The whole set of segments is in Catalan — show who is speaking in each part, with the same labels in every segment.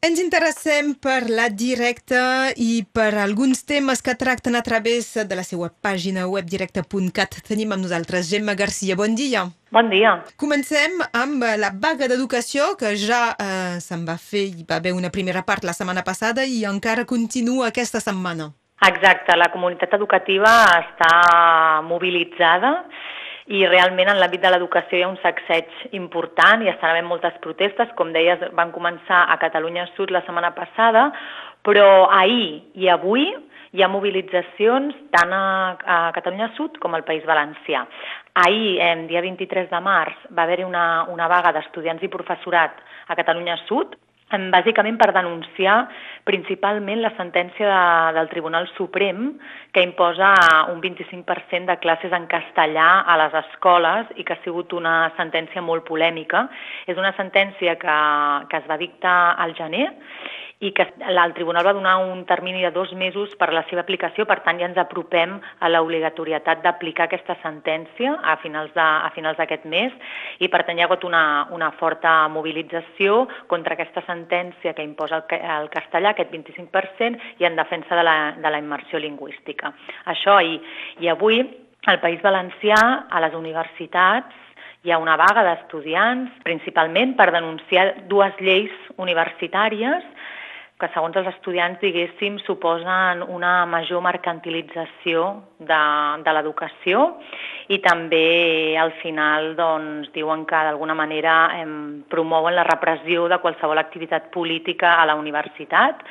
Speaker 1: Ens interessem per la directa i per alguns temes que tracten a través de la seva pàgina web directa.cat. Tenim amb nosaltres Gemma Garcia. Bon dia.
Speaker 2: Bon dia.
Speaker 1: Comencem amb la vaga d'educació que ja eh, se'n va fer, hi va haver una primera part la setmana passada i encara continua aquesta setmana.
Speaker 2: Exacte, la comunitat educativa està mobilitzada i realment en l'àmbit de l'educació hi ha un sacseig important i estan havent moltes protestes, com deies, van començar a Catalunya Sud la setmana passada, però ahir i avui hi ha mobilitzacions tant a, a Catalunya Sud com al País Valencià. Ahir, eh, dia 23 de març, va haver-hi una, una vaga d'estudiants i professorat a Catalunya Sud, bàsicament per denunciar principalment la sentència de, del Tribunal Suprem que imposa un 25% de classes en castellà a les escoles i que ha sigut una sentència molt polèmica. És una sentència que, que es va dictar al gener i que el tribunal va donar un termini de dos mesos per a la seva aplicació, per tant ja ens apropem a l'obligatorietat d'aplicar aquesta sentència a finals de, a finals d'aquest mes i per tant hi ha hagut una, una forta mobilització contra aquesta sentència que imposa el, el castellà, aquest 25%, i en defensa de la, de la immersió lingüística. Això i, i avui al País Valencià, a les universitats, hi ha una vaga d'estudiants, principalment per denunciar dues lleis universitàries que segons els estudiants, diguéssim, suposen una major mercantilització de, de l'educació i també al final doncs, diuen que d'alguna manera em, promouen la repressió de qualsevol activitat política a la universitat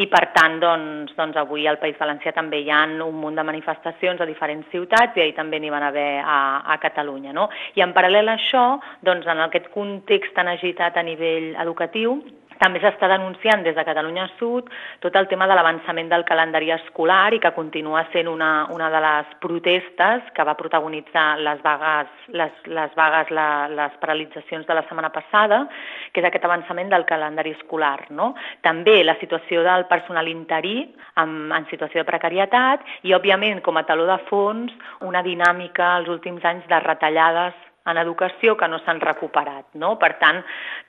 Speaker 2: i per tant doncs, doncs avui al País Valencià també hi ha un munt de manifestacions a diferents ciutats i ahir també n'hi van haver a, a Catalunya. No? I en paral·lel a això, doncs, en aquest context tan agitat a nivell educatiu, també s'està denunciant des de Catalunya Sud tot el tema de l'avançament del calendari escolar i que continua sent una, una de les protestes que va protagonitzar les vagues, les, les, vagues la, les paralitzacions de la setmana passada, que és aquest avançament del calendari escolar. No? També la situació del personal interí en, en situació de precarietat i, òbviament, com a taló de fons, una dinàmica als últims anys de retallades en educació que no s'han recuperat. No? Per tant,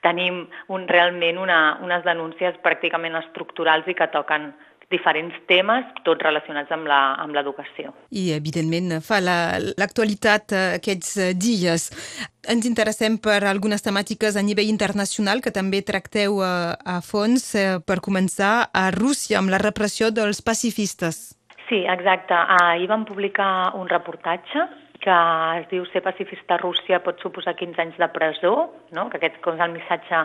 Speaker 2: tenim un, realment una, unes denúncies pràcticament estructurals i que toquen diferents temes, tots relacionats amb l'educació.
Speaker 1: I, evidentment, fa l'actualitat la, aquests dies. Ens interessem per algunes temàtiques a nivell internacional que també tracteu a, a fons. Eh, per començar, a Rússia, amb la repressió dels pacifistes.
Speaker 2: Sí, exacte. Ahir vam publicar un reportatge que es diu ser pacifista a Rússia pot suposar 15 anys de presó, no? que aquest és el missatge,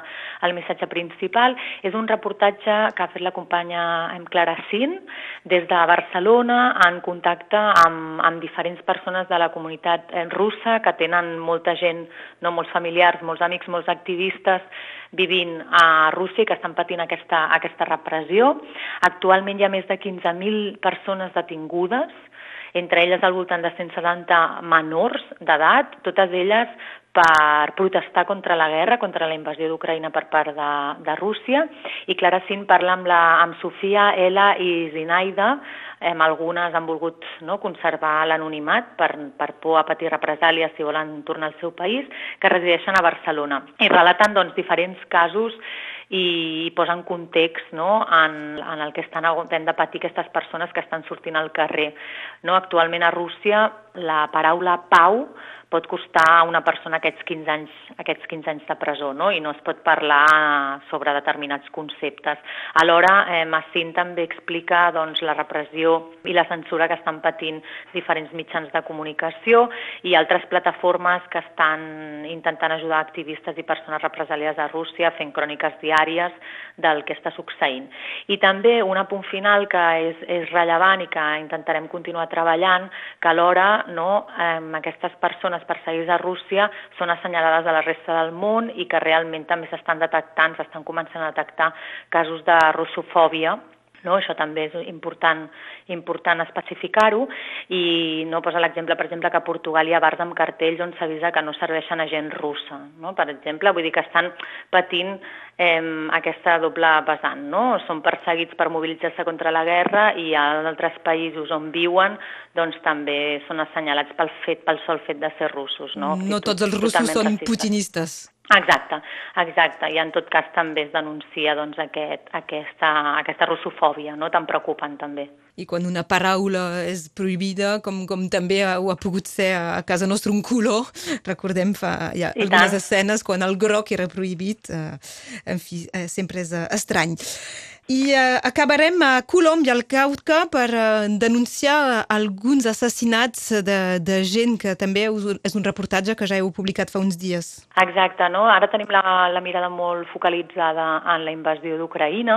Speaker 2: el missatge principal. És un reportatge que ha fet la companya Clara Sin des de Barcelona en contacte amb, amb diferents persones de la comunitat eh, russa que tenen molta gent, no molts familiars, molts amics, molts activistes vivint a Rússia i que estan patint aquesta, aquesta repressió. Actualment hi ha més de 15.000 persones detingudes entre elles al voltant de 170 menors d'edat, totes elles per protestar contra la guerra, contra la invasió d'Ucraïna per part de, de Rússia, i Clara Sin parla amb, la, amb Sofia, Ela i Zinaida, amb algunes han volgut no, conservar l'anonimat per, per por a patir represàlies si volen tornar al seu país, que resideixen a Barcelona. I relaten doncs, diferents casos i posen context no, en, en el que estan havent de patir aquestes persones que estan sortint al carrer. No, actualment a Rússia la paraula pau pot costar a una persona aquests 15 anys, aquests 15 anys de presó, no? i no es pot parlar sobre determinats conceptes. Alhora, eh, Massin també explica doncs, la repressió i la censura que estan patint diferents mitjans de comunicació i altres plataformes que estan intentant ajudar activistes i persones represaliades a Rússia fent cròniques diàries del que està succeint. I també un apunt final que és, és rellevant i que intentarem continuar treballant, que alhora no, eh, aquestes persones persones perseguits a Rússia són assenyalades a la resta del món i que realment també s'estan detectant, s'estan començant a detectar casos de russofòbia no? Això també és important, important especificar-ho i no posa l'exemple, per exemple, que a Portugal hi ha bars amb cartells on s'avisa que no serveixen a gent russa, no? per exemple, vull dir que estan patint eh, aquesta doble vessant, no? Són perseguits per mobilitzar-se contra la guerra i a altres països on viuen doncs també són assenyalats pel fet, pel sol fet de ser russos, no?
Speaker 1: No tots els russos són putinistes.
Speaker 2: Exacte, exacte. I en tot cas també es denuncia doncs, aquest, aquesta, aquesta russofòbia, no? tan preocupant també.
Speaker 1: I quan una paraula és prohibida, com, com també ho ha pogut ser a casa nostra un color, recordem fa ha I algunes tant. escenes quan el groc era prohibit, eh, en fi, eh, sempre és eh, estrany. I uh, acabarem a Colòmbia, al Cauca, per uh, denunciar alguns assassinats de, de gent que també és un reportatge que ja heu publicat fa uns dies.
Speaker 2: Exacte, no? Ara tenim la, la mirada molt focalitzada en la invasió d'Ucraïna,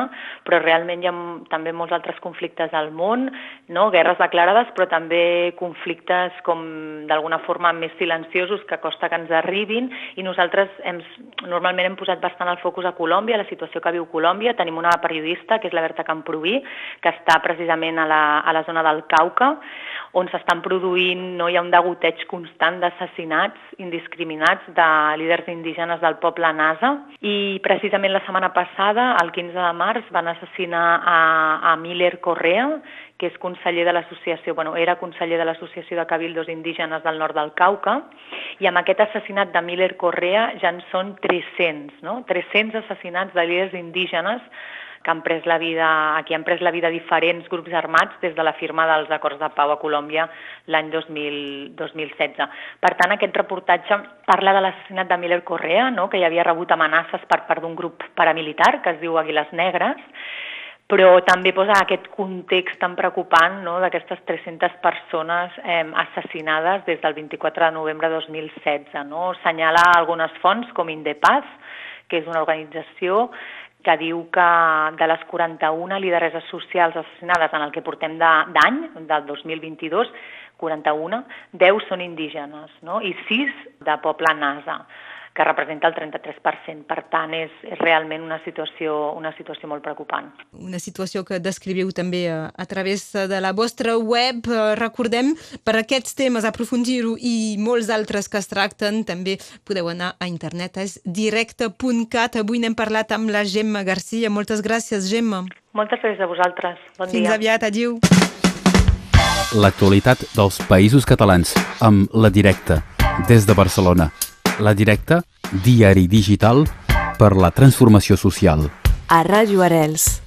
Speaker 2: però realment hi ha també molts altres conflictes al món, no? guerres declarades, però també conflictes com d'alguna forma més silenciosos que costa que ens arribin i nosaltres hem, normalment hem posat bastant el focus a Colòmbia, a la situació que viu Colòmbia. Tenim una periodista periodista, que és la Berta Camproví, que està precisament a la, a la zona del Cauca, on s'estan produint, no hi ha un degoteig constant d'assassinats indiscriminats de líders indígenes del poble Nasa. I precisament la setmana passada, el 15 de març, van assassinar a, a Miller Correa, que és conseller de l'associació, bueno, era conseller de l'Associació de Cabildos Indígenes del nord del Cauca, i amb aquest assassinat de Miller Correa ja en són 300, no? 300 assassinats de líders indígenes que han pres la vida, aquí han pres la vida diferents grups armats des de la firma dels acords de pau a Colòmbia l'any 2016. Per tant, aquest reportatge parla de l'assassinat de Miller Correa, no? que hi havia rebut amenaces per part d'un grup paramilitar que es diu Aguiles Negres, però també posa aquest context tan preocupant no, d'aquestes 300 persones eh, assassinades des del 24 de novembre de 2016. No? Senyala algunes fonts com Indepaz, que és una organització que diu que de les 41 lidereses socials assassinades en el que portem d'any, de, del 2022, 41, 10 són indígenes no? i 6 de poble nasa que representa el 33%. Per tant, és, és realment una situació, una situació molt preocupant.
Speaker 1: Una situació que descriviu també a, a través de la vostra web. Eh, recordem, per aquests temes, aprofundir-ho i molts altres que es tracten, també podeu anar a internet. És directe.cat. Avui n'hem parlat amb la Gemma Garcia. Moltes gràcies, Gemma.
Speaker 2: Moltes gràcies a vosaltres. Bon
Speaker 1: Fins dia. Fins aviat. Adiu.
Speaker 3: L'actualitat dels països catalans amb la directa des de Barcelona. La Directa, diari digital per la transformació social.
Speaker 4: A Ràdio Arels.